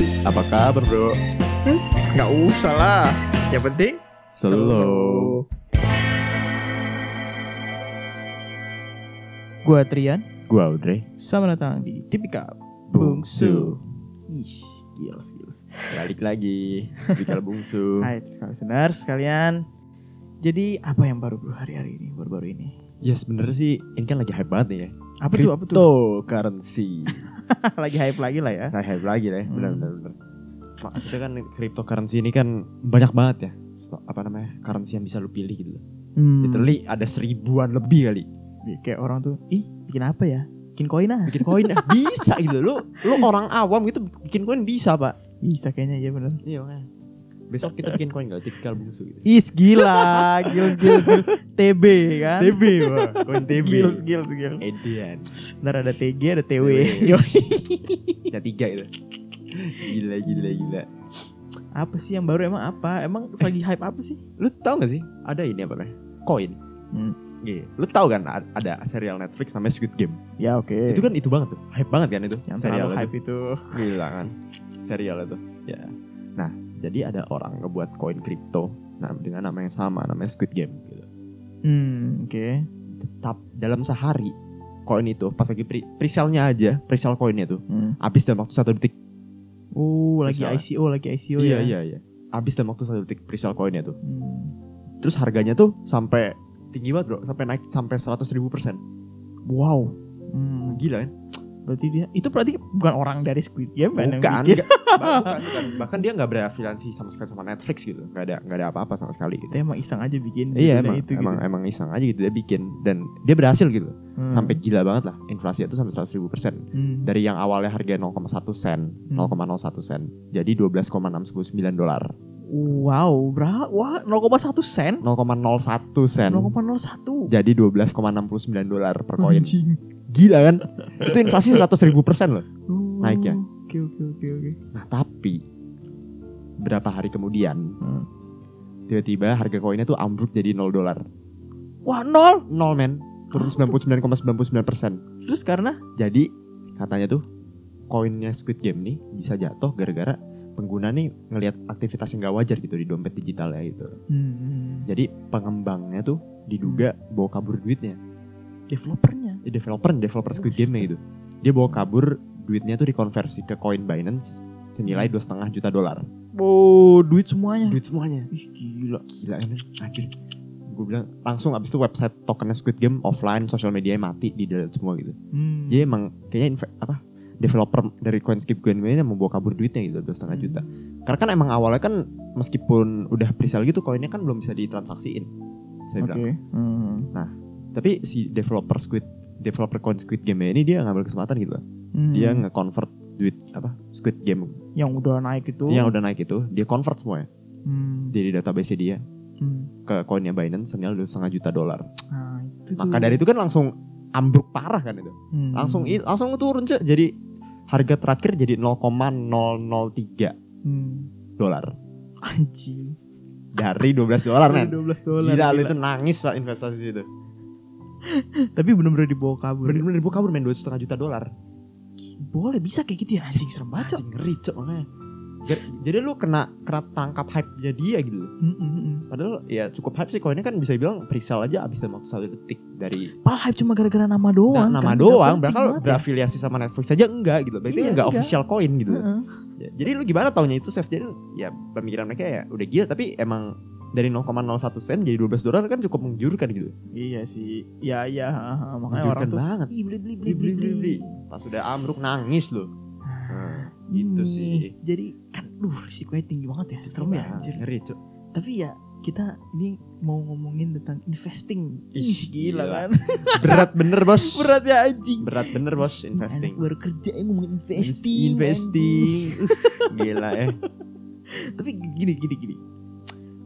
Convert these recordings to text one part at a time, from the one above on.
sih? Apa kabar bro? Nggak usah lah. Yang penting Slow. Gua Trian, Gua Audrey. selamat datang di Tipikal Bungsu. Ih, gils, gils. Balik lagi. Bikal bungsu. Hai, Tipikal listeners sekalian. Jadi apa yang baru bro hari-hari ini, baru-baru ini? Ya sebenarnya sih ini kan lagi hype banget nih ya. Apa tuh, apa tuh? Cryptocurrency. lagi hype lagi lah ya. Nah, hype lagi lah ya. Benar Hmm. benar benar. Maksudnya kan cryptocurrency ini kan banyak banget ya. So- Apa namanya? Currency yang bisa lu pilih gitu loh. Hmm. Literally ada seribuan lebih kali. Kayak orang tuh, ih bikin apa ya? Bikin koin ah. Bikin koin ah, bisa gitu lu. Lu orang awam gitu bikin koin bisa, Pak. Bisa kayaknya ya bener. Iya makanya. Besok kita bikin koin gak tipikal bungsu gitu. Is gila, gil gil gil. TB kan? TB, wah. Koin TB. Gil gil gil. Edian. Ntar ada TG, ada TW. Yo. Ya tiga itu. Gila gila gila. apa sih yang baru emang apa? Emang lagi hype apa sih? Lu tau gak sih? Ada ini apa namanya? Koin. Hmm. Iya. Lu tau kan ada serial Netflix namanya Squid Game. Ya oke. Itu kan itu banget tuh. Hype banget kan itu. yang serial terlalu itu. hype itu. Gila kan. Serial itu. Ya. Nah, jadi ada orang ngebuat koin kripto nah, dengan nama yang sama namanya Squid Game gitu. Hmm, oke. Tetap dalam sehari koin itu pas lagi pre, pre-sale-nya aja, pre-sale koinnya tuh Hmm. habis dalam waktu satu detik. Uh, lagi. ICO, lagi ICO iya, ya. iya, iya. Habis dalam waktu satu detik pre-sale koinnya tuh. Hmm. Terus harganya tuh sampai tinggi banget bro, sampai naik sampai 100 ribu persen. Wow. Hmm. Gila kan? Berarti dia itu berarti bukan orang dari Squid Game kan yang Bukan, bikin? nggak- bah- bukan, bukan. Bahkan dia nggak berafiliasi sama sekali sama Netflix gitu. Nggak ada nggak ada apa-apa sama sekali gitu. Dia emang iseng aja bikin. Iya emang itu emang gitu. emang iseng aja gitu dia bikin dan dia berhasil gitu Hmm. sampai gila banget lah inflasi itu sampai 100 ribu persen Hmm. dari yang awalnya harga 0,1 sen Hmm. 0,01 sen jadi 12,699 dolar Wow, berapa? Wah, 0,1 sen. 0,01 sen 0,01. jadi 12,69 dolar per koin Anjing. Gila kan itu inflasi 100 ribu persen loh Oh, Naik ya? Oke, oke, oke, oke. nah tapi berapa hari kemudian Hmm. tiba-tiba harga koinnya tuh ambruk jadi 0 dolar Wah, nol. 0 men turun 99,99 persen Terus karena jadi katanya tuh koinnya Squid Game nih bisa jatuh gara-gara pengguna nih ngelihat aktivitas yang gak wajar gitu di dompet digitalnya gitu hmm. jadi pengembangnya tuh diduga bawa kabur duitnya developernya. Eh, developer developer Squid Game gitu dia bawa kabur duitnya tuh dikonversi ke koin Binance senilai dua setengah juta dolar Oh, duit semuanya. duit semuanya Ih, gila. gila ini anjir gue bilang langsung abis itu website tokennya Squid Game offline sosial media mati di delete semua gitu Hmm. Dia emang kayaknya inve- apa developer dari coin skip game ini mau bawa kabur duitnya gitu dua setengah juta. Karena kan emang awalnya kan meskipun udah presale gitu koinnya kan belum bisa ditransaksiin. Saya Oke. bilang. Hmm. Tapi si developer Squid developer coin Squid Game ini dia ngambil kesempatan gitu. Hmm. Dia nge-convert duit apa Squid Game yang udah naik itu. yang udah naik itu dia convert semuanya Hmm. dari database dia Hmm. ke koinnya Binance senilai dua setengah juta dolar. Nah, itu Maka tuh. dari itu kan langsung ambruk parah kan itu. Hmm. Langsung langsung turun cuy. Jadi harga terakhir jadi 0,003 Hmm. dolar Anjing. dari 12 dolar men. 12 dolar. Gila, lu gila. itu nangis pak investasi itu. Tapi bener-bener dibawa kabur. Bener-bener dibuka kabur men dua setengah juta dolar. Boleh bisa kayak gitu ya anjing serem banget. Anjing ngeri cok makanya. Jadi, lu kena kena tangkap hype nya dia gitu. Hmm, hmm, hmm. Padahal ya cukup hype sih koinnya kan bisa bilang presale aja abis dalam waktu satu detik dari Padahal hype cuma gara-gara nama doang. nah, nama kan. doang. Bakal penting banget ya. berafiliasi sama Netflix aja enggak gitu. Berarti Iya, enggak enggak. official coin gitu. Ya, jadi lu gimana taunya itu safe jadi ya pemikiran mereka ya udah gila tapi emang dari 0,01 sen jadi 12 dolar kan cukup menggiurkan gitu. Iya sih. Ya iya, haha. makanya orang tuh banget. Ih, beli beli beli Beli beli beli. Pas udah ambruk nangis lu. Nah, gitu Nih, sih. Jadi kan duh risikonya tinggi banget ya. Serem ya anjir. Ngeri, Cuk. Tapi ya kita ini mau ngomongin tentang investing. Ih, gila, gila. kan. Berat bener, Bos. Berat ya anjing. Berat bener, Bos, investing. Anak baru kerja yang ngomongin investing. Investing. Gila ya. Tapi gini gini gini.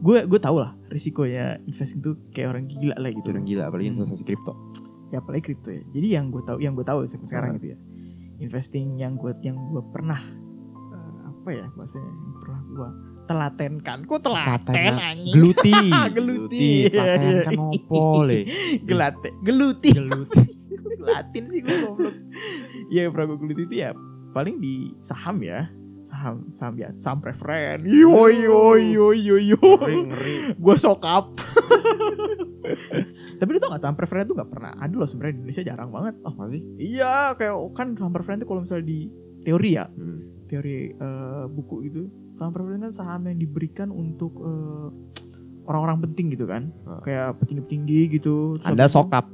Gue gue tau lah risikonya investing tuh kayak orang gila lah Itu gitu. orang gila apalagi Hmm. investasi kripto. Ya apalagi kripto ya. Jadi yang gue tahu yang gue tahu sampai sekarang Ah. gitu ya. Investing yang gue yang gue pernah eh, apa ya bahasanya yang pernah gue telatenkan. Kok telaten anjing? Geluti. Geluti. Pakaian Iya, kan opo le. Gelate, geluti. Geluti. Latin sih gue goblok. Yang pernah gue geluti itu ya paling di saham ya. Saham saham biasa saham preferen yo yo yo yo yo. Gue sokap tapi lu tau gak saham preferen tuh gak pernah ada loh sebenarnya di Indonesia jarang banget. Oh masih? Iya kayak kan saham preferen tuh kalau misalnya di teori ya hmm. teori eh, buku itu saham preferen kan saham yang diberikan untuk eh, orang-orang penting gitu kan. Ah. kayak petinggi-petinggi gitu anda sokap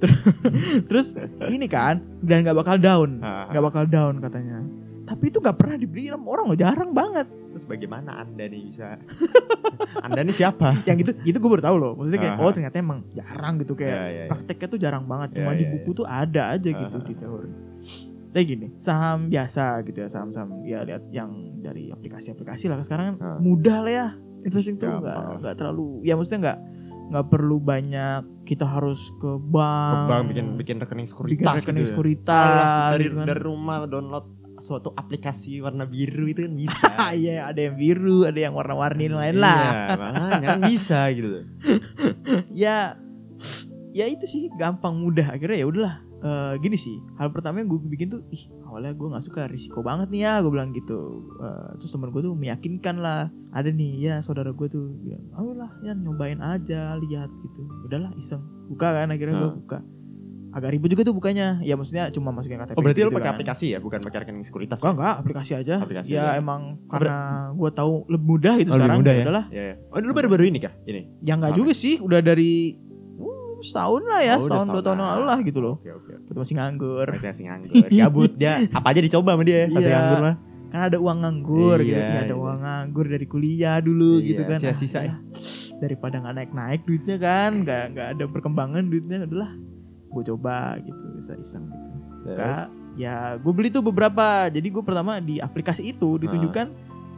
terus ini kan dan nggak bakal down. Ah. nggak bakal down katanya tapi itu nggak pernah dibeli sama orang loh jarang banget. Terus bagaimana anda nih bisa? Anda nih siapa? Yang gitu gitu gue baru tahu loh. Maksudnya kayak Ah. oh ternyata emang jarang gitu. Kayak Ya, ya, ya. prakteknya tuh jarang banget. Cuma Ya, di ya, buku tuh ada aja gitu Ah. di teori. Kayak gini saham biasa gitu ya saham-saham. Ya lihat yang dari aplikasi-aplikasi lah. Sekarang kan Ah. mudah lah ya. Investing tuh nggak nggak terlalu ya maksudnya nggak nggak perlu banyak kita harus ke bank, Bang bikin bikin rekening bikin sekuritas rekening gitu ya. sekuritas Alah, dari gitu kan. dari rumah download suatu aplikasi warna biru itu kan bisa. Iya ada yang biru ada yang warna-warni lain lah. Iya, kan bisa gitu. ya ya itu sih gampang mudah. Akhirnya ya udahlah. Eh, gini sih hal pertama yang gue bikin tuh ih awalnya gue nggak suka risiko banget nih ya gue bilang gitu. Eh, terus temen gue tuh meyakinkan lah ada nih ya saudara gue tuh. Bilang lah ya nyobain aja lihat gitu. Udahlah iseng. Buka kan akhirnya gue Hmm. buka agak ribet juga tuh bukanya ya maksudnya cuma masukin KTP Oh berarti gitu lu pakai kan. aplikasi ya, bukan pakai rekening sekuritas. Enggak enggak aplikasi aja Aplikasi ya aja. emang karena gue tahu lebih mudah itu Oh, lebih sekarang mudah ya ya. udahlah Iya, iya. Oh, lu baru-baru ini kah? Ini. Ya nggak Selama juga sih, udah dari uh, setahun lah ya, Oh, setahun dua tahun lalu lah gitu loh. Oke, oke. masih nganggur. Berarti masih nganggur. Gabut dia. Apa aja dicoba sama dia pas Iya. nganggur mah. Kan ada uang nganggur gitu, Iya, ya, ada iya. uang nganggur dari kuliah dulu Iya, gitu kan. sisa-sisa Ah, ya. Daripada nggak naik-naik duitnya kan, nggak nggak ada perkembangan duitnya, udahlah. Gue coba gitu, bisa iseng gitu. Kak, ya gue beli tuh beberapa. Jadi gue pertama di aplikasi itu ditunjukkan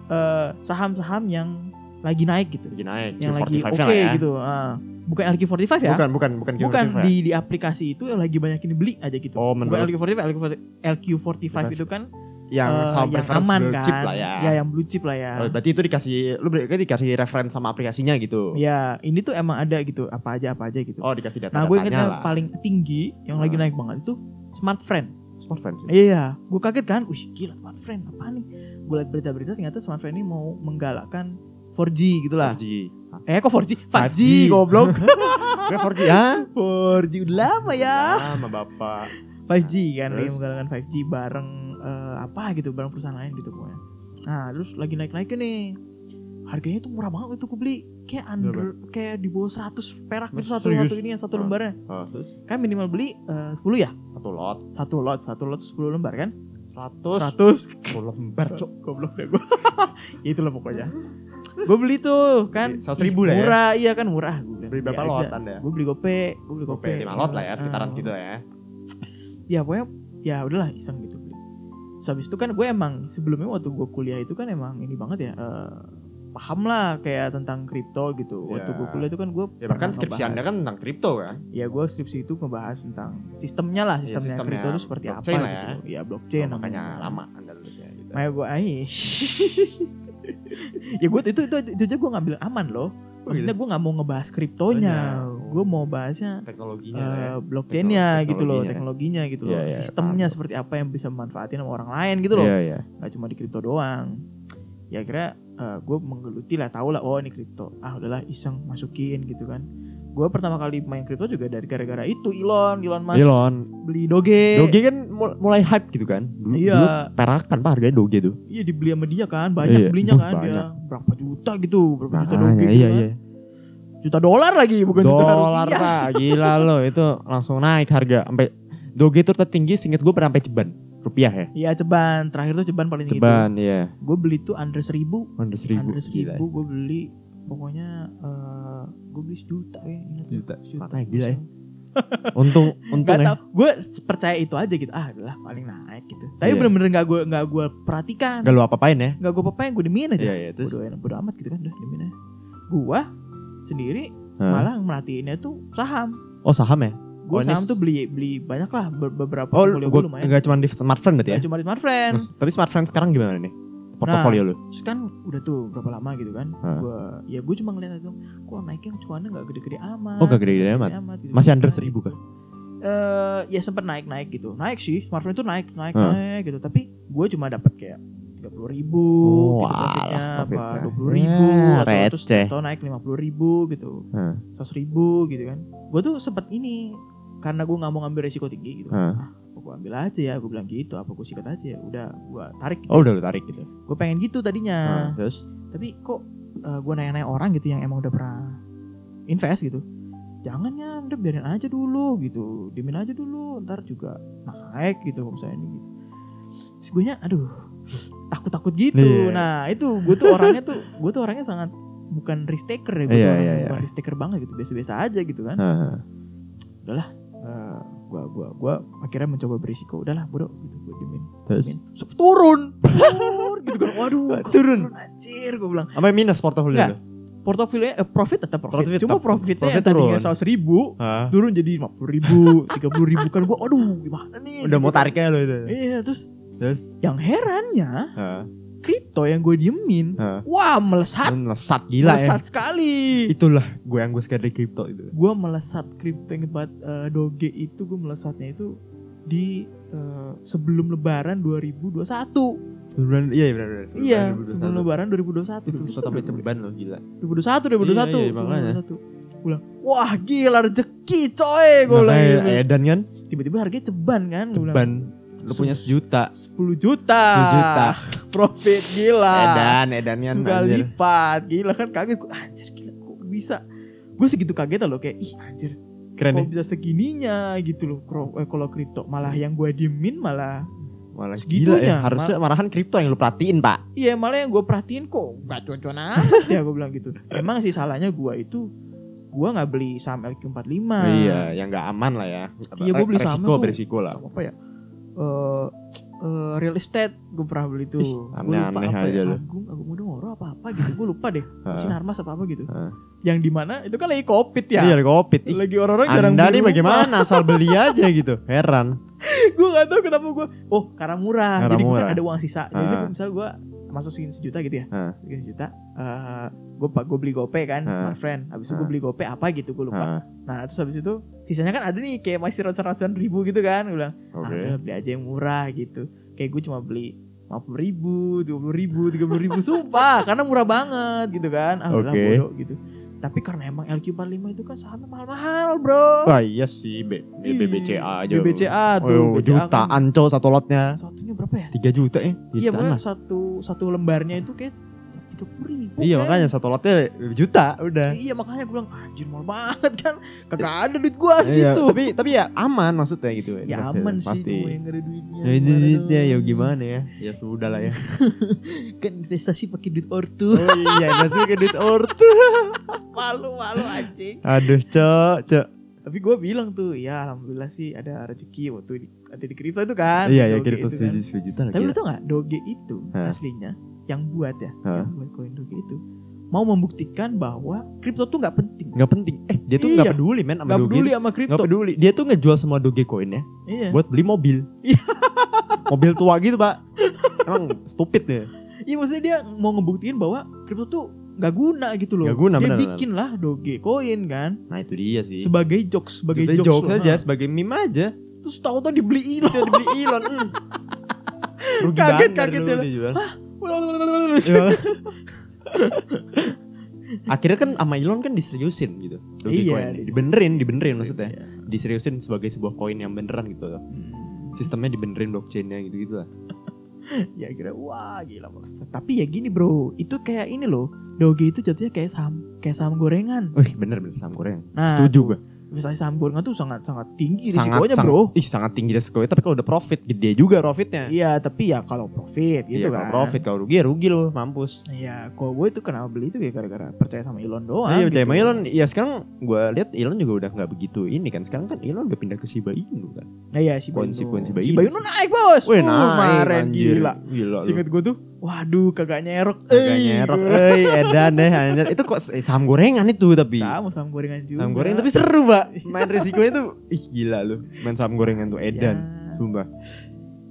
eh, saham-saham yang lagi naik gitu, Lagi naik. yang lagi Q45 oke lah ya. gitu. Ah, bukan LQ45 ya? Bukan, bukan, bukan Q45 Bukan ya. di di aplikasi itu yang lagi banyak ini beli aja gitu. Oh, Bukan menurut LQ45, LQ45, LQ45 itu kan yang eh, saham yang aman blue kan. chip lah ya. yang blue chip lah ya. Oh, berarti itu dikasih lu berarti dikasih reference sama aplikasinya gitu. Ya, ini tuh emang ada gitu, apa aja apa aja gitu. Oh, dikasih data nah, gue lah. paling tinggi yang lagi Ah. naik banget itu Smart Friend. smartphone sih. Iya, gue kaget kan, wih gila Smart Friend apa nih? Gue liat berita-berita ternyata Smart Friend ini mau menggalakkan 4G gitu lah. 4G. Eh kok 4G? 5G, 5G. goblok. Gue 4G ya. 4G udah lama ya. Sama bapak. 5G kan Terus? menggalakkan 5G bareng eh, apa gitu bareng perusahaan lain gitu pokoknya. Nah terus lagi naik naiknya nih. Harganya tuh murah banget itu gue beli kayak under kayak di bawah 100 perak gitu satu Serius? satu ini yang satu Ah. lembarnya Oh, terus? Kan minimal beli eh, 10 ya? Satu lot. Satu lot satu lot 10 lembar kan? 100 100 lembar cok. Goblok deh gue ya itulah pokoknya. Gue beli tuh kan. Seratus ribu lah ya? murah iya kan murah. Gue beli berapa lot anda? Gue beli gope gue beli gope, 5 lot lah ya sekitaran Ah. gitu ya. Ya pokoknya ya udahlah iseng gitu. beli. Terus habis itu kan gue emang sebelumnya waktu gue kuliah itu kan emang ini banget ya eh, paham lah kayak tentang kripto gitu. Waktu Ya. gue kuliah itu kan gue ya bahkan skripsi anda kan tentang kripto kan ya gue skripsi itu ngebahas tentang sistemnya lah Iya, sistemnya, sistemnya kripto itu seperti apa lah ya. gitu. Ya blockchain Oh, makanya namanya. lama anda lulusnya gitu Makanya gue ya gue itu itu itu aja gue ngambil aman loh. Oh, Maksudnya gue nggak mau ngebahas kriptonya, Banyak. gue mau bahasnya teknologinya ya. eh, blockchainnya Teknologi- gitu loh, teknologinya. gitu loh, Iya, iya, sistemnya paham. seperti apa yang bisa memanfaatin sama orang lain gitu loh, Iya, iya. nggak cuma di kripto doang. Ya kira gue menggeluti lah, tahu lah, oh ini kripto, ah udahlah iseng masukin gitu kan. Gue pertama kali main kripto juga dari gara-gara itu Elon, Elon Musk Elon beli Doge, Doge kan mulai hype gitu kan dulu, Iya. dulu perakan pak harganya Doge tuh iya dibeli sama dia kan, banyak Iya, belinya uh, kan dia, banyak. berapa juta gitu, berapa juta Doge gitu iya kan. iya juta dolar lagi bukan juta dolar rupiah. pak gila lo itu langsung naik harga sampai Doge itu tertinggi singkat gue pernah sampai ceban rupiah ya Iya ceban, terakhir tuh ceban paling tinggi ceban iya Gue beli tuh under seribu, under seribu under seribu gue beli pokoknya eh gue beli sejuta ya ingat Sejuta. sejuta Makanya gila ya. untung untung Gak ya gue percaya itu aja gitu. Ah, adalah paling naik gitu. Tapi Iya. bener-bener gak gue nggak gue perhatikan, gak lu apa-apain ya nggak gue papain, gue diemin aja. iya iya terus Bodo, bodo amat gitu kan, udah diemin aja. Gue sendiri Hah? malah merhatiinnya tuh saham. oh saham ya Gue Oh, saham tuh beli beli banyak lah be- beberapa oh gue lumayan. nggak cuma di smartphone berarti ya Gak cuma di Smart Friend. Terus, tapi smartphone sekarang gimana nih portofolio lu Terus kan udah tuh berapa lama gitu kan. Hah. Gua ya gue cuma ngeliat itu kok naiknya cuannya nggak gede-gede amat. oh gak gede-gede amat gitu. masih under Naik seribu gitu. kah Eh ya sempat naik-naik gitu. Naik sih, smartphone itu naik naik Hah. naik gitu. Tapi gue cuma dapat kayak tiga puluh ribu Oh, gitu profitnya apa dua puluh ribu Ya, atau terus receh. atau naik lima puluh ribu gitu seratus ribu gitu kan gue tuh sempet ini karena gue nggak mau ngambil resiko tinggi gitu. Gue ambil aja ya gue bilang gitu apa gue sikat aja ya udah gue tarik gitu. Oh udah lu tarik gitu. gue pengen gitu tadinya Hah, terus? tapi kok gue nanya-nanya orang gitu yang emang udah pernah invest gitu jangan ya udah biarin aja dulu gitu dimin aja dulu ntar juga naik gitu misalnya ini gitu Terus gue nya aduh takut-takut gitu Iya. nah itu gue tuh orangnya tuh gue tuh orangnya sangat bukan risk taker ya gue Iya, orangnya iya, iya. bukan risk taker banget gitu biasa-biasa aja gitu kan Hah. Eh, gua gua gua akhirnya mencoba berisiko udahlah bro gitu gue dimin Terus? Sup, turun turun gitu kan waduh kok Turun. anjir gue bilang Apa minus portofolio Nggak. portofolio eh, profit tetap profit, Profit cuma tetap. profitnya Profit tadinya turun. seratus ribu Hah? turun jadi lima puluh ribu tiga puluh ribu kan gue aduh gimana nih Udah Gitu mau kan. tariknya lu itu. iya terus Terus? yang herannya Hah. Kripto yang gue diemin Hah. wah melesat Melesat gila ya. melesat sekali Itulah gue yang gue dari kripto itu. gue melesat kripto inget banget eh, doge itu gue melesatnya itu di eh, sebelum lebaran 2021 Sebulan iya iya benar iya sebelum lebaran 2021 Itu sempat sampai teban loh gila. 2021 2021 Iya, iya, makanya. 2021. Gue bilang, wah gila rezeki coy gue bilang Makanya gitu. Edan kan tiba-tiba harganya ceban kan ceban. Lu punya sejuta. 10 juta 10 juta. profit gila Edan, Edan kan sudah anjir. lipat gila kan kaget gue anjir gila kok bisa gue segitu kaget loh kayak ih anjir Keren kok bisa segininya gitu loh eh, kalau kripto malah yang gue diemin malah Malah segitunya. gila ya. Harusnya malahan kripto yang lu perhatiin, Pak. iya malah yang gue perhatiin kok gak cuan-cuan amat ya gue bilang gitu emang sih salahnya gue itu gue nggak beli saham LQ45 Iya, yang nggak aman lah ya. Iya, gua beli gua- berisiko lah. apa ya eh eh, real estate gue pernah beli tuh aneh-aneh lupa apa aja ya. Agung Agung Muda Moro apa apa gitu gue lupa deh. Sinarmas apa apa gitu yang di mana itu kan lagi covid ya Iya, covid. Lagi orang-orang jarang Anda beli nih bagaimana asal beli aja gitu. Heran. gue gak tahu kenapa gue oh karena murah Karena jadi gue murah. kan ada uang sisa jadi Ah. misal gue masukin sejuta gitu ya? Ah. masukin sejuta eh gue gue beli gopay kan Ah. smart friend. Habis itu gue beli gopay apa gitu gue lupa. Ah, nah terus habis itu sisanya kan ada nih kayak masih ratusan ribu gitu kan gue bilang. Oke. ah, beli aja yang murah gitu. Kayak gue cuma beli lima puluh ribu dua puluh ribu tiga puluh ribu sumpah karena murah banget gitu kan. Ah Oke. bodoh gitu tapi karena emang LQ45 itu kan sahamnya mahal-mahal bro Wah, iya sih, B, B- BBCA aja. BBCA tuh Oh, BCA kan jutaan cowok satu lotnya. satunya berapa ya 3 juta ya. iya Jutaan lah. satu satu lembarnya itu kayak puluh ribu Iya, kan. makanya satu lotnya juta udah. iya makanya gue bilang anjir mahal banget kan kagak ada duit gue Iya, segitu tapi tapi ya aman maksudnya gitu ya aman sih pasti. cuma yang ada duitnya Ya ini duitnya ya gimana ya? Ya sudah lah ya. kan investasi pakai duit ortu Oh iya, investasi ke duit ortu. malu malu anjing Aduh, cok, cok. tapi gue bilang tuh ya alhamdulillah sih ada rezeki waktu di ada di kripto itu kan Iya, ya kira itu tuh kan. 7 juta lagi. tapi lu tau gak doge itu aslinya yang buat ya Hah? yang buat koin doge itu mau membuktikan bahwa kripto tuh nggak penting Nggak penting. Eh, dia tuh nggak Iya. peduli men sama nggak Doge. peduli sama kripto Nggak peduli. Dia tuh ngejual semua Doge coinnya iya buat beli mobil. Iya. mobil tua gitu, Pak. Emang stupid ya. iya maksudnya dia mau ngebuktiin bahwa kripto tuh nggak guna gitu loh Nggak guna, dia benar, bikin lah doge koin kan Nah, itu dia sih. sebagai jokes sebagai Sebagai jokes, jokes aja, sebagai meme aja. terus tahu-tahu dibeli Itu yang dibeli Elon. hmm. Rugi Kaget, banget kaget ya. dia jual. Iya. Iya. Akhirnya kan sama Elon kan diseriusin gitu. Dogecoin. Iya, ini. dibenerin, dibenerin maksudnya. Iya. Diseriusin sebagai sebuah koin yang beneran gitu loh. Hmm. Sistemnya dibenerin blockchainnya gitu-gitu lah. ya kira wah gila maksud tapi ya gini bro itu kayak ini loh doge itu jatuhnya kayak saham kayak saham gorengan Wih, bener bener saham goreng. nah Setuju gue. Investasi saham gorengan tuh sangat sangat tinggi Sangat, risikonya sangat, bro ih sangat tinggi resikonya. Tapi kalau udah profit, gede juga profitnya. iya tapi ya kalau profit gitu Iya, kan kalau profit, kalau rugi ya rugi loh, mampus. Iya, kalau gue itu kenapa beli itu ya gara-gara percaya sama Elon doang. Iya, percaya gitu. sama Elon. Ya sekarang gue lihat Elon juga udah nggak begitu ini kan. Sekarang kan Elon udah pindah ke Shiba Inu kan. Nah, iya si Koin- Bayuno. koin Shiba Inu. Naik bos. Wih, Uh, naik kemarin gila. Gila. Singkat gue tuh, waduh kagak nyerok. Agak Eh, nyerok. Eh, edan deh anjir. Itu kok eh, saham gorengan itu tapi. Sama saham gorengan juga. Saham gorengan tapi seru, Pak. Main risikonya tuh ih gila lu. Main saham gorengan tuh Ya, edan. Sumpah.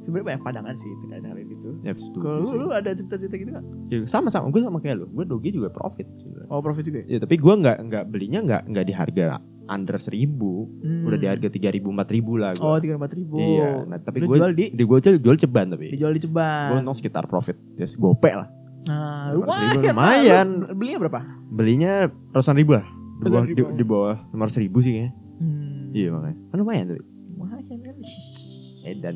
Sebenarnya banyak pandangan sih terkait hal itu. Ya, Kalau lu, lu ada cerita-cerita gitu gak? Ya, sama sama gue sama kayak lu. Gue doge juga profit. Oh profit juga ya? Ya, tapi gue nggak nggak belinya nggak nggak di harga under seribu Hmm. udah di harga tiga ribu empat ribu lah Oh gua. tiga empat ribu. iya nah tapi gue jual di di gue jual, jual ceban tapi dijual di gue Ceban. untung sekitar profit ya gope lah Nah, 500 ribu lumayan. lumayan. Lu Belinya berapa? belinya ratusan ribu lah di bawah, di, di bawah lima ratus ribu sih kayaknya Hmm. iya makanya kan lumayan tapi Lumayan kan. edan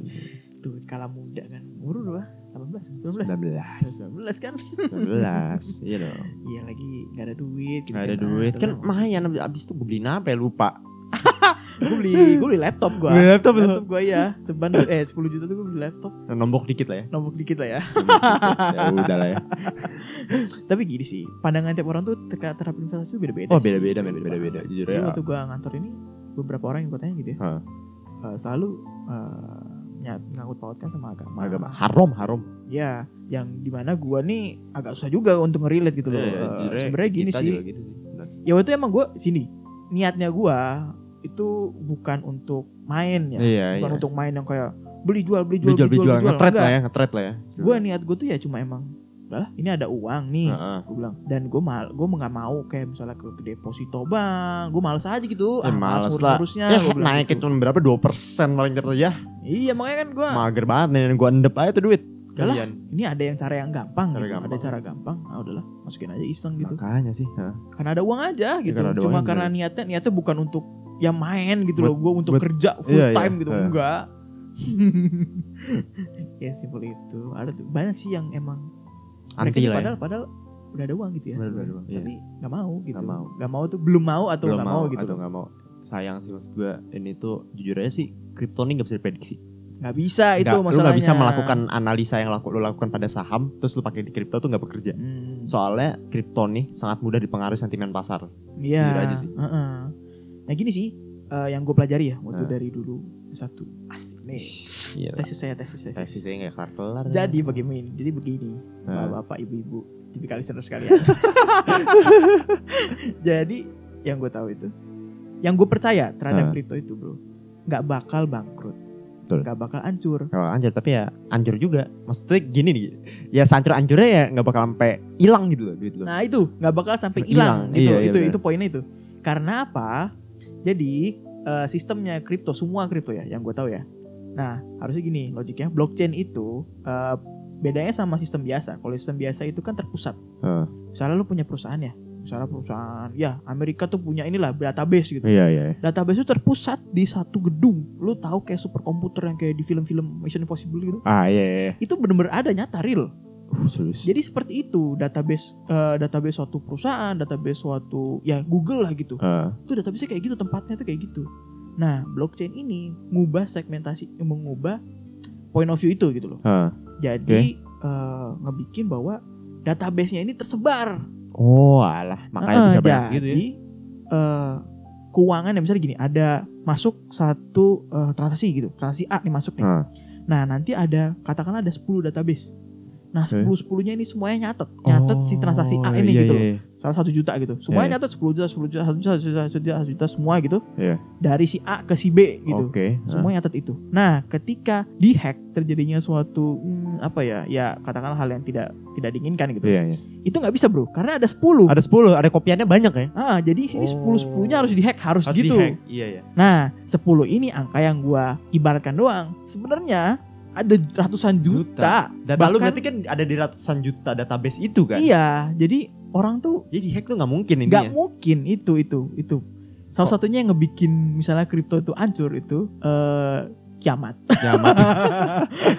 Tuh kala muda kan. Umur berapa? 18, 19. 19 19 kan? 19 iya dong Iya lagi nggak ada duit. gitu Gak ada kan. duit kan tuh. lumayan abis itu gue beliin apa ya lupa gue beli gue beli laptop gue. Beli laptop lu? gue ya. Ceban eh 10 juta tuh gue beli laptop. nombok dikit lah ya Nombok dikit lah ya. ya udah lah ya Tapi gini sih, pandangan tiap orang tuh terkait terhadap investasi tuh beda-beda. oh sih. beda beda men beda beda jujur ya waktu gue ngantor ini beberapa orang yang gue tanya gitu ya. Hah. eh, selalu eh, nyat ngangkut pautkan sama agama. agama haram haram Ya, yang di mana gue nih agak susah juga untuk ngerelate gitu loh. Iya, Eh, ya, Sebenarnya gini sih. gitu sih benar. Ya waktu itu emang gue sini niatnya gue itu bukan untuk main ya, iya bukan iya untuk main yang kayak beli jual beli beli jual jual beli jual ngetret lah ya ngetret lah ya Gue niat gue tuh ya cuma emang udahlah ini ada uang nih Heeh. gue bilang dan gue mal gue nggak mau kayak misalnya ke deposito bank gue males aja gitu Ya, males ngurus- lah. ngurusnya ya gua bilang naikin gitu. cuma berapa dua persen paling terus ya iya makanya kan gue mager banget nih gue endep aja tuh duit. Kalian. ini ada yang cara yang gampang Cara gitu gampang. ada cara gampang ah udahlah masukin aja iseng gitu makanya sih Heeh. karena ada uang aja gitu karena ada cuma uang, karena niatnya niatnya bukan untuk ya main gitu Buat- loh gue untuk buat- kerja full iya, iya. time gitu Eh. enggak ya simpel itu ada tuh banyak sih yang emang anti lah ya. padahal padahal udah ada uang gitu ya udah sebenarnya. ada uang, iya. tapi nggak mau gitu. Nggak mau. nggak mau tuh belum mau atau Belum nggak mau, gitu. atau nggak mau. Sayang sih maksud gue ini tuh jujur aja sih kripto ini nggak bisa diprediksi. Nggak bisa itu lu masalahnya nggak bisa melakukan analisa yang laku, lu lakukan pada saham terus lu pakai di kripto tuh nggak bekerja. Hmm, soalnya kripto nih sangat mudah dipengaruhi sentimen pasar. Iya. Jujur aja sih. heeh. nah gini sih eh, yang gue pelajari ya waktu Nah. dari dulu satu. Asik nih iya tesis saya tesis tesis, tesis saya nggak kelar kelar jadi bagaimana jadi begini Nah. bapak ibu-ibu tipikal listener sekalian jadi yang gue tahu itu yang gue percaya terhadap Nah. kripto itu bro nggak bakal bangkrut Betul. nggak bakal hancur kalau anjir tapi ya anjur juga maksudnya gini nih ya sancur anjurnya ya nggak bakal sampai hilang gitu loh duit lo Nah itu nggak bakal sampai Hilang, gitu. iya, iya, itu benar. itu poinnya itu. Karena apa? Jadi eh, sistemnya kripto semua kripto ya yang gue tahu ya. Nah harusnya gini logiknya blockchain itu eh, bedanya sama sistem biasa. Kalau sistem biasa itu kan terpusat. Heeh. Misalnya lu punya perusahaan ya. Misalnya perusahaan ya Amerika tuh punya inilah database gitu. iya iya Database itu terpusat di satu gedung. Lu tahu kayak superkomputer yang kayak di film-film Mission Impossible gitu. ah iya iya Itu bener-bener ada nyata real. uh, serius Jadi seperti itu database eh, database suatu perusahaan, database suatu ya Google lah gitu. Heeh. Itu database kayak gitu tempatnya tuh kayak gitu. Nah blockchain ini ngubah segmentasi, mengubah point of view itu gitu loh. Heeh. Jadi eh, ngebikin bahwa database-nya ini tersebar. oh alah makanya Heeh, bisa banyak gitu ya jadi eh, keuangan ya misalnya gini, ada masuk satu eh, transaksi gitu, transaksi A nih masuk nih. Heeh. Nah nanti ada katakanlah ada 10 database. Nah Oke. 10 10 nya ini semuanya nyatet, nyatet si transaksi A Oh, ini iya, gitu iya, loh. iya. Salah satu juta gitu. Semuanya Iya. nyatet 10 juta, 10 juta, 1 juta, 1 juta, 1 juta, 1 juta, semua gitu. Iya. Dari si A ke si B gitu. oke Semua nyatet itu. Nah, ketika dihack terjadinya suatu hmm, apa ya? Ya katakanlah hal yang tidak tidak diinginkan gitu. iya iya Itu nggak bisa, Bro. Karena ada 10. ada 10 ada kopiannya banyak ya Ah, jadi sini Oh. 10 10-nya harus dihack, harus, Harus gitu. dihack. iya iya Nah, 10 ini angka yang gua ibaratkan doang. Sebenarnya ada ratusan juta. data lu Bahkan- berarti kan ada di ratusan juta database itu kan Iya, jadi orang tuh jadi hack tuh nggak mungkin ini nggak mungkin itu itu itu. Salah satunya yang ngebikin misalnya kripto itu hancur itu eh kiamat. kiamat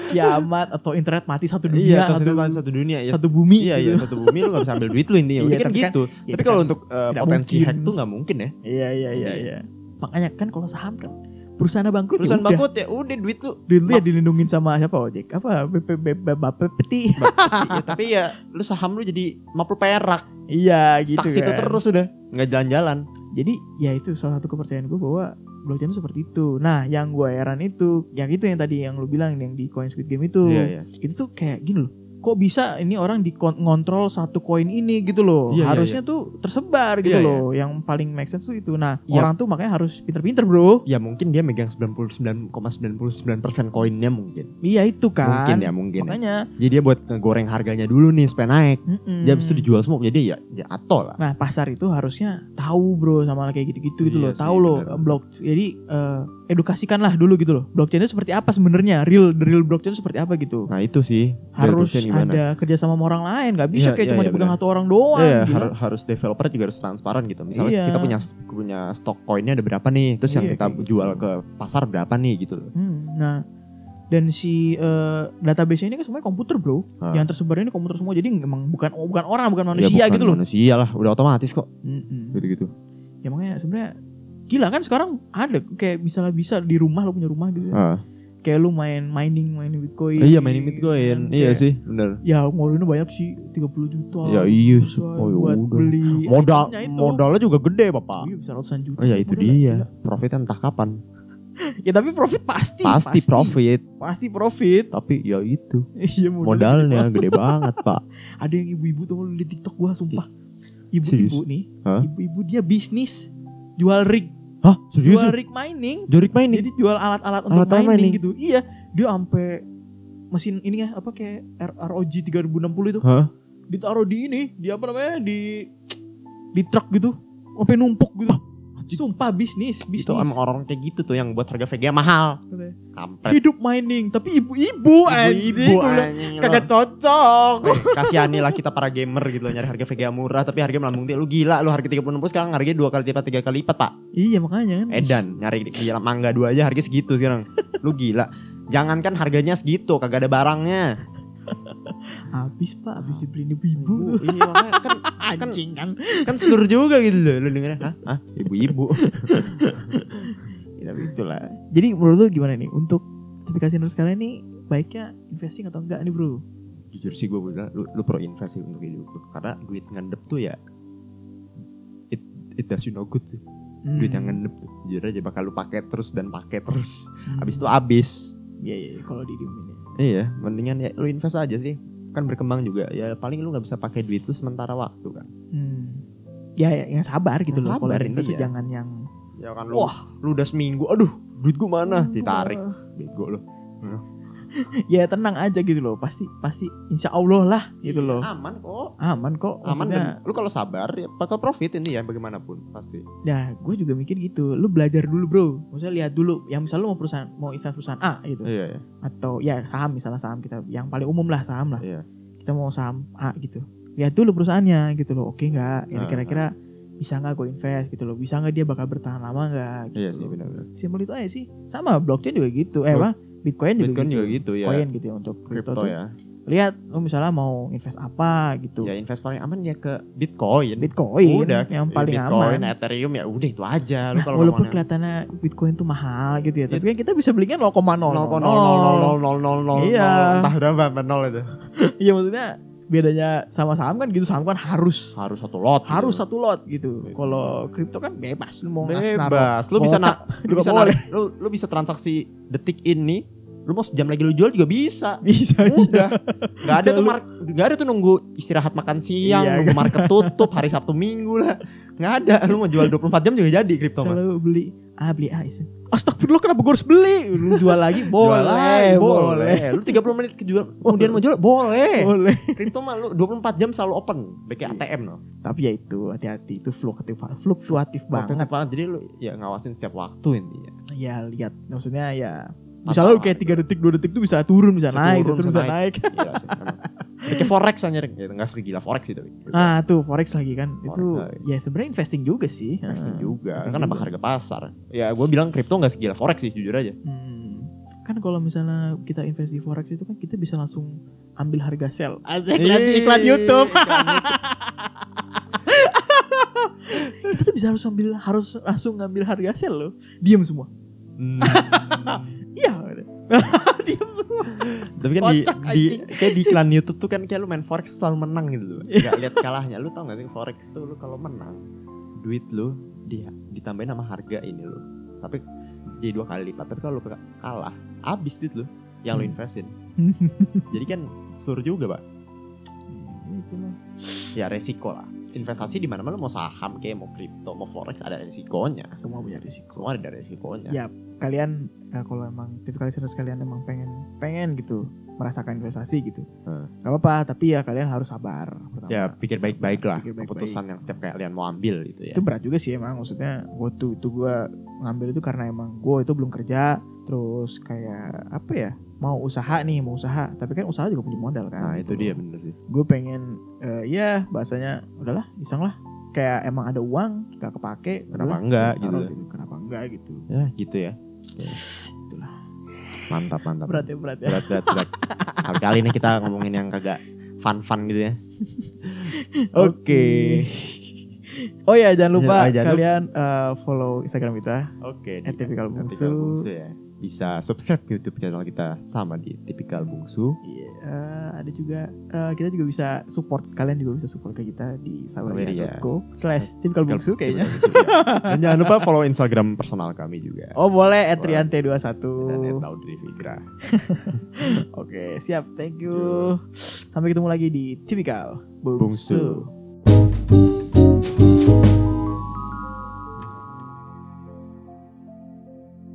kiamat atau internet mati satu dunia iya satu, satu, satu dunia ya satu bumi iya gitu. iya satu bumi lu gak bisa ambil duit lu intinya Iya, kan kan- gitu Iya, tapi kalau kan untuk uh, potensi mungkin. hack tuh nggak mungkin ya Iya iya iya iya. Makanya kan kalau saham kan perusahaan bangkrut perusahaan ya bangkrut ya udah duit lu. Duit lu ya dilindungin sama siapa ojek apa BP Bapepeti Iya, tapi ya lu saham lu jadi 50 perak. Iya gitu Staks itu kan. terus udah nggak jalan-jalan. Jadi ya itu salah satu kepercayaan gue bahwa blockchain itu seperti itu. Nah yang gue heran itu yang itu yang tadi yang lu bilang yang di coin squid game itu iya iya. itu tuh kayak gini loh kok bisa ini orang dikontrol satu koin ini gitu loh. Iya, iya, Harusnya tuh tersebar gitu Iya, iya. loh. Yang paling make sense tuh itu. Nah, Iya. orang tuh makanya harus pinter-pinter, Bro. Ya mungkin dia megang 99,99% koinnya mungkin. Iya itu kan. Mungkin ya mungkin. ya. Makanya, Jadi dia buat ngegoreng harganya dulu nih supaya naik. mm-mm. Dia habis itu dijual semua jadi ya ya atol lah. Nah pasar itu harusnya tahu bro sama kayak gitu-gitu gitu Iya loh, tahu loh blok. Jadi eh, edukasikanlah dulu gitu loh. Blockchain itu seperti apa sebenarnya? Real real blockchain itu seperti apa gitu? Nah itu sih. harus ada kerja sama orang lain, nggak bisa Iya, kayak iya, cuma iya, dipegang satu orang doang. Iya, gila. har- harus developer juga harus transparan gitu. Misalnya Iya. kita punya punya stok koinnya ada berapa nih, terus yang Iya, kita gitu. jual ke pasar berapa nih gitu loh. Hmm, nah dan si eh, database ini kan semuanya komputer bro, Ah. yang tersebar ini komputer semua, jadi emang bukan bukan orang, bukan Ya, manusia bukan gitu loh. Manusia lah, udah otomatis kok Mm-mm. gitu-gitu. Ya makanya sebenarnya gila kan sekarang ada kayak misalnya bisa di rumah lo punya rumah gitu. Ah. Kayak lu main mining mainin bitcoin. Iya mainin gitu Bitcoin. kan. Iya Kayak, sih, bener. Ya ngeluarinnya banyak sih 30 juta. Ya iya buat- Oh, ya buat udah. beli Modal modalnya juga gede, Bapak. Iya bisa ratusan juta. Oh ya itu Modalnya dia. gila. Profitnya entah kapan. Ya tapi profit pasti. Pasti profit, Pasti profit. tapi ya itu. Iya Modalnya gede banget, Pak. Ada yang ibu-ibu tuh di TikTok gua sumpah. Ibu-ibu nih, ibu-ibu dia bisnis jual rig, Hah, serius? jual rig mining. Jorik main nih. Jadi jual alat-alat untuk Alat-alat mining, mining. gitu. Iya, dia sampai mesin ini ya apa kayak R- ROG 3060 itu Hah? ditaruh di ini, di apa namanya? di di truk gitu. Sampai numpuk gitu. Sumpah bisnis, bisnis. Itu emang orang kayak gitu tuh yang buat harga VGA mahal. Kampret. Hidup mining, tapi ibu-ibu anjing. Anjing. Kagak cocok. Weh, kasihani lah kita para gamer gitu loh, nyari harga VGA murah tapi harga melambung tinggi. Lu gila lu harga 36 sekarang harganya dua kali lipat tiga kali lipat, Pak. Iya makanya kan. Edan nyari di di mangga dua aja harga segitu sekarang. Lu gila. Jangankan harganya segitu, kagak ada barangnya. Habis pak, habis dibeliin ibu-ibu. iya makanya kan kan Anjing kan. kan seluruh juga gitu loh lu dengernya. Hah? Hah? Ibu-ibu. Ya, tapi itulah. Jadi menurut lu gimana nih untuk aplikasi Nurse kalian ini baiknya investing atau enggak nih bro? Jujur sih gue bilang lu, lu pro invest sih untuk hidup lu. Karena duit ngendep tuh ya it, it does you no good sih. Hmm. Duit yang ngendep tuh. Jujur aja bakal lu pakai terus dan pakai terus. Hmm. Habis itu habis. Iya iya iya, kalau didiemin ya. Iya, mendingan ya lu invest aja sih. Kan berkembang juga. Ya paling lu nggak bisa pakai duit lu sementara waktu kan. Hmm. Ya, ya yang sabar gitu Yang loh. Kalau sabar, invest tuh iya. jangan yang Ya kan lu, wah lu udah seminggu, aduh, duit gua mana? Ditarik, bego lu. ya tenang aja gitu loh. Pasti pasti insya Allah lah gitu Iya, loh. Aman kok. Aman kok. Aman Maksudnya, dan lu kalau sabar ya bakal profit ini ya bagaimanapun pasti. Ya, gue juga mikir gitu. Lu belajar dulu bro. Maksudnya lihat dulu. Yang misal lu mau perusahaan, mau invest perusahaan A gitu. Iya, iya. Atau ya saham misalnya saham kita. Yang paling umum lah saham lah. Iya. Kita mau saham A gitu. Lihat dulu perusahaannya gitu loh. Oke nggak? Ini Ah, kira-kira bisa nggak gue invest gitu loh. Bisa nggak dia bakal bertahan lama nggak? Gitu Iya sih loh. benar-benar. Simpel itu aja sih. Sama blockchain juga gitu. Eh apa? Bitcoin juga Bitcoin gitu. juga gitu ya. Koin gitu ya untuk crypto Crypto ya. Lihat lu misalnya mau invest apa gitu. Ya invest paling aman ya ke Bitcoin. Bitcoin udah yang paling Bitcoin, aman. Ethereum ya udah itu aja. Lu Nah, kalau walaupun kelihatannya Bitcoin tuh mahal gitu ya, Iya. tapi kan kita bisa belinya 0,0 0,0000000 Iya. entah berapa nol itu. Iya maksudnya bedanya sama saham kan gitu, saham kan harus Harus satu lot. gitu. harus satu lot gitu. Kalau kripto kan bebas, lu mau bebas. Lu bisa gocap na lu bisa narik- lu, lu bisa transaksi detik ini. Lu mau sejam lagi lu jual juga bisa. bisa Udah. Gak ada tuh mark, gak ada tuh nunggu istirahat makan siang, Iya, nunggu market tutup hari Sabtu Minggu lah. Gak ada. Lu mau jual 24 jam juga jadi kripto. Selalu beli A beli A isen. Astagfirullah kenapa gue harus beli? Lu jual lagi boleh, Jual lagi, boleh. Lu 30 menit kejual, kemudian mau jual boleh. Boleh. Kripto mah lu 24 jam selalu open, kayak ATM loh. Tapi ya itu hati-hati itu fluktuatif fluktuatif. Banget banget. Jadi lu ya ngawasin setiap waktu intinya. Ya lihat maksudnya ya Misalnya lu kayak 3 detik 2 detik tuh bisa turun bisa, Bisa naik turun, terus bisa bisa naik. Iya emang. Udah Kayak forex aja ya, enggak segila forex sih tapi. Ah tuh forex lagi kan Forex itu lagi. ya sebenarnya investing juga sih. Investing Ah, juga, investing kan apa juga. harga pasar. Ya gue bilang kripto nggak segila forex sih jujur aja. Hmm. Kan kalau misalnya kita invest di forex itu kan kita bisa langsung ambil harga sell. Asik Ih, lihat iklan YouTube. iklan itu tuh bisa harus ambil harus langsung ngambil harga sell loh. Diam semua. Hmm. Iya. Diam semua. Tapi kan di, Kocak, di anjing. kayak di iklan YouTube tuh kan kayak lu main forex selalu menang gitu loh. Gak lihat kalahnya. Lu tau gak sih forex tuh lu kalau menang duit lu dia ditambahin sama harga ini lu. Tapi jadi dua kali lipat. Tapi kalau lu kalah habis duit lu yang lu Hmm. investin. Jadi kan sur juga pak Ya, itulah. ya resiko lah investasi di mana mana mau saham kayak mau kripto mau forex ada resikonya semua punya risiko semua ada resikonya Ya, kalian eh, kalau emang tipikal listeners kalian emang pengen pengen gitu merasakan investasi gitu Hmm. nggak apa-apa tapi ya kalian harus sabar pertama. ya pikir baik-baik lah pikir baik-baik. keputusan yang setiap kalian mau ambil gitu ya itu berat juga sih emang maksudnya waktu itu gue ngambil itu karena emang gue itu belum kerja terus kayak apa ya mau usaha nih mau usaha. Tapi kan usaha juga punya modal kan. Nah itu gitu. dia bener sih. Gue pengen eh, ya bahasanya udahlah iseng lah. Kayak emang ada uang gak kepake Kenapa enggak taruh gitu. kenapa enggak gitu. Ya gitu ya. Itulah. Mantap mantap. Berat ya berat ya. Berat berat berat. Kali kali ini kita ngomongin yang kagak fun fun gitu ya. Oke. Oh ya jangan lupa Ya, jangan kalian eh, follow Instagram kita oke @tipikal bungsu. Tipikal Bungsu ya bisa subscribe YouTube channel kita sama di Tipikal Bungsu Iya, eh, ada juga eh, kita juga bisa support kalian juga bisa support ke kita di saweria.co slash tipikal bungsu kayaknya. Tipikal Bungsu, ya. Dan jangan lupa follow Instagram personal kami juga Oh boleh Boleh. etriante21 dan Figra Oke siap thank you Sampai ketemu lagi di tipikal bungsu. Bungsu.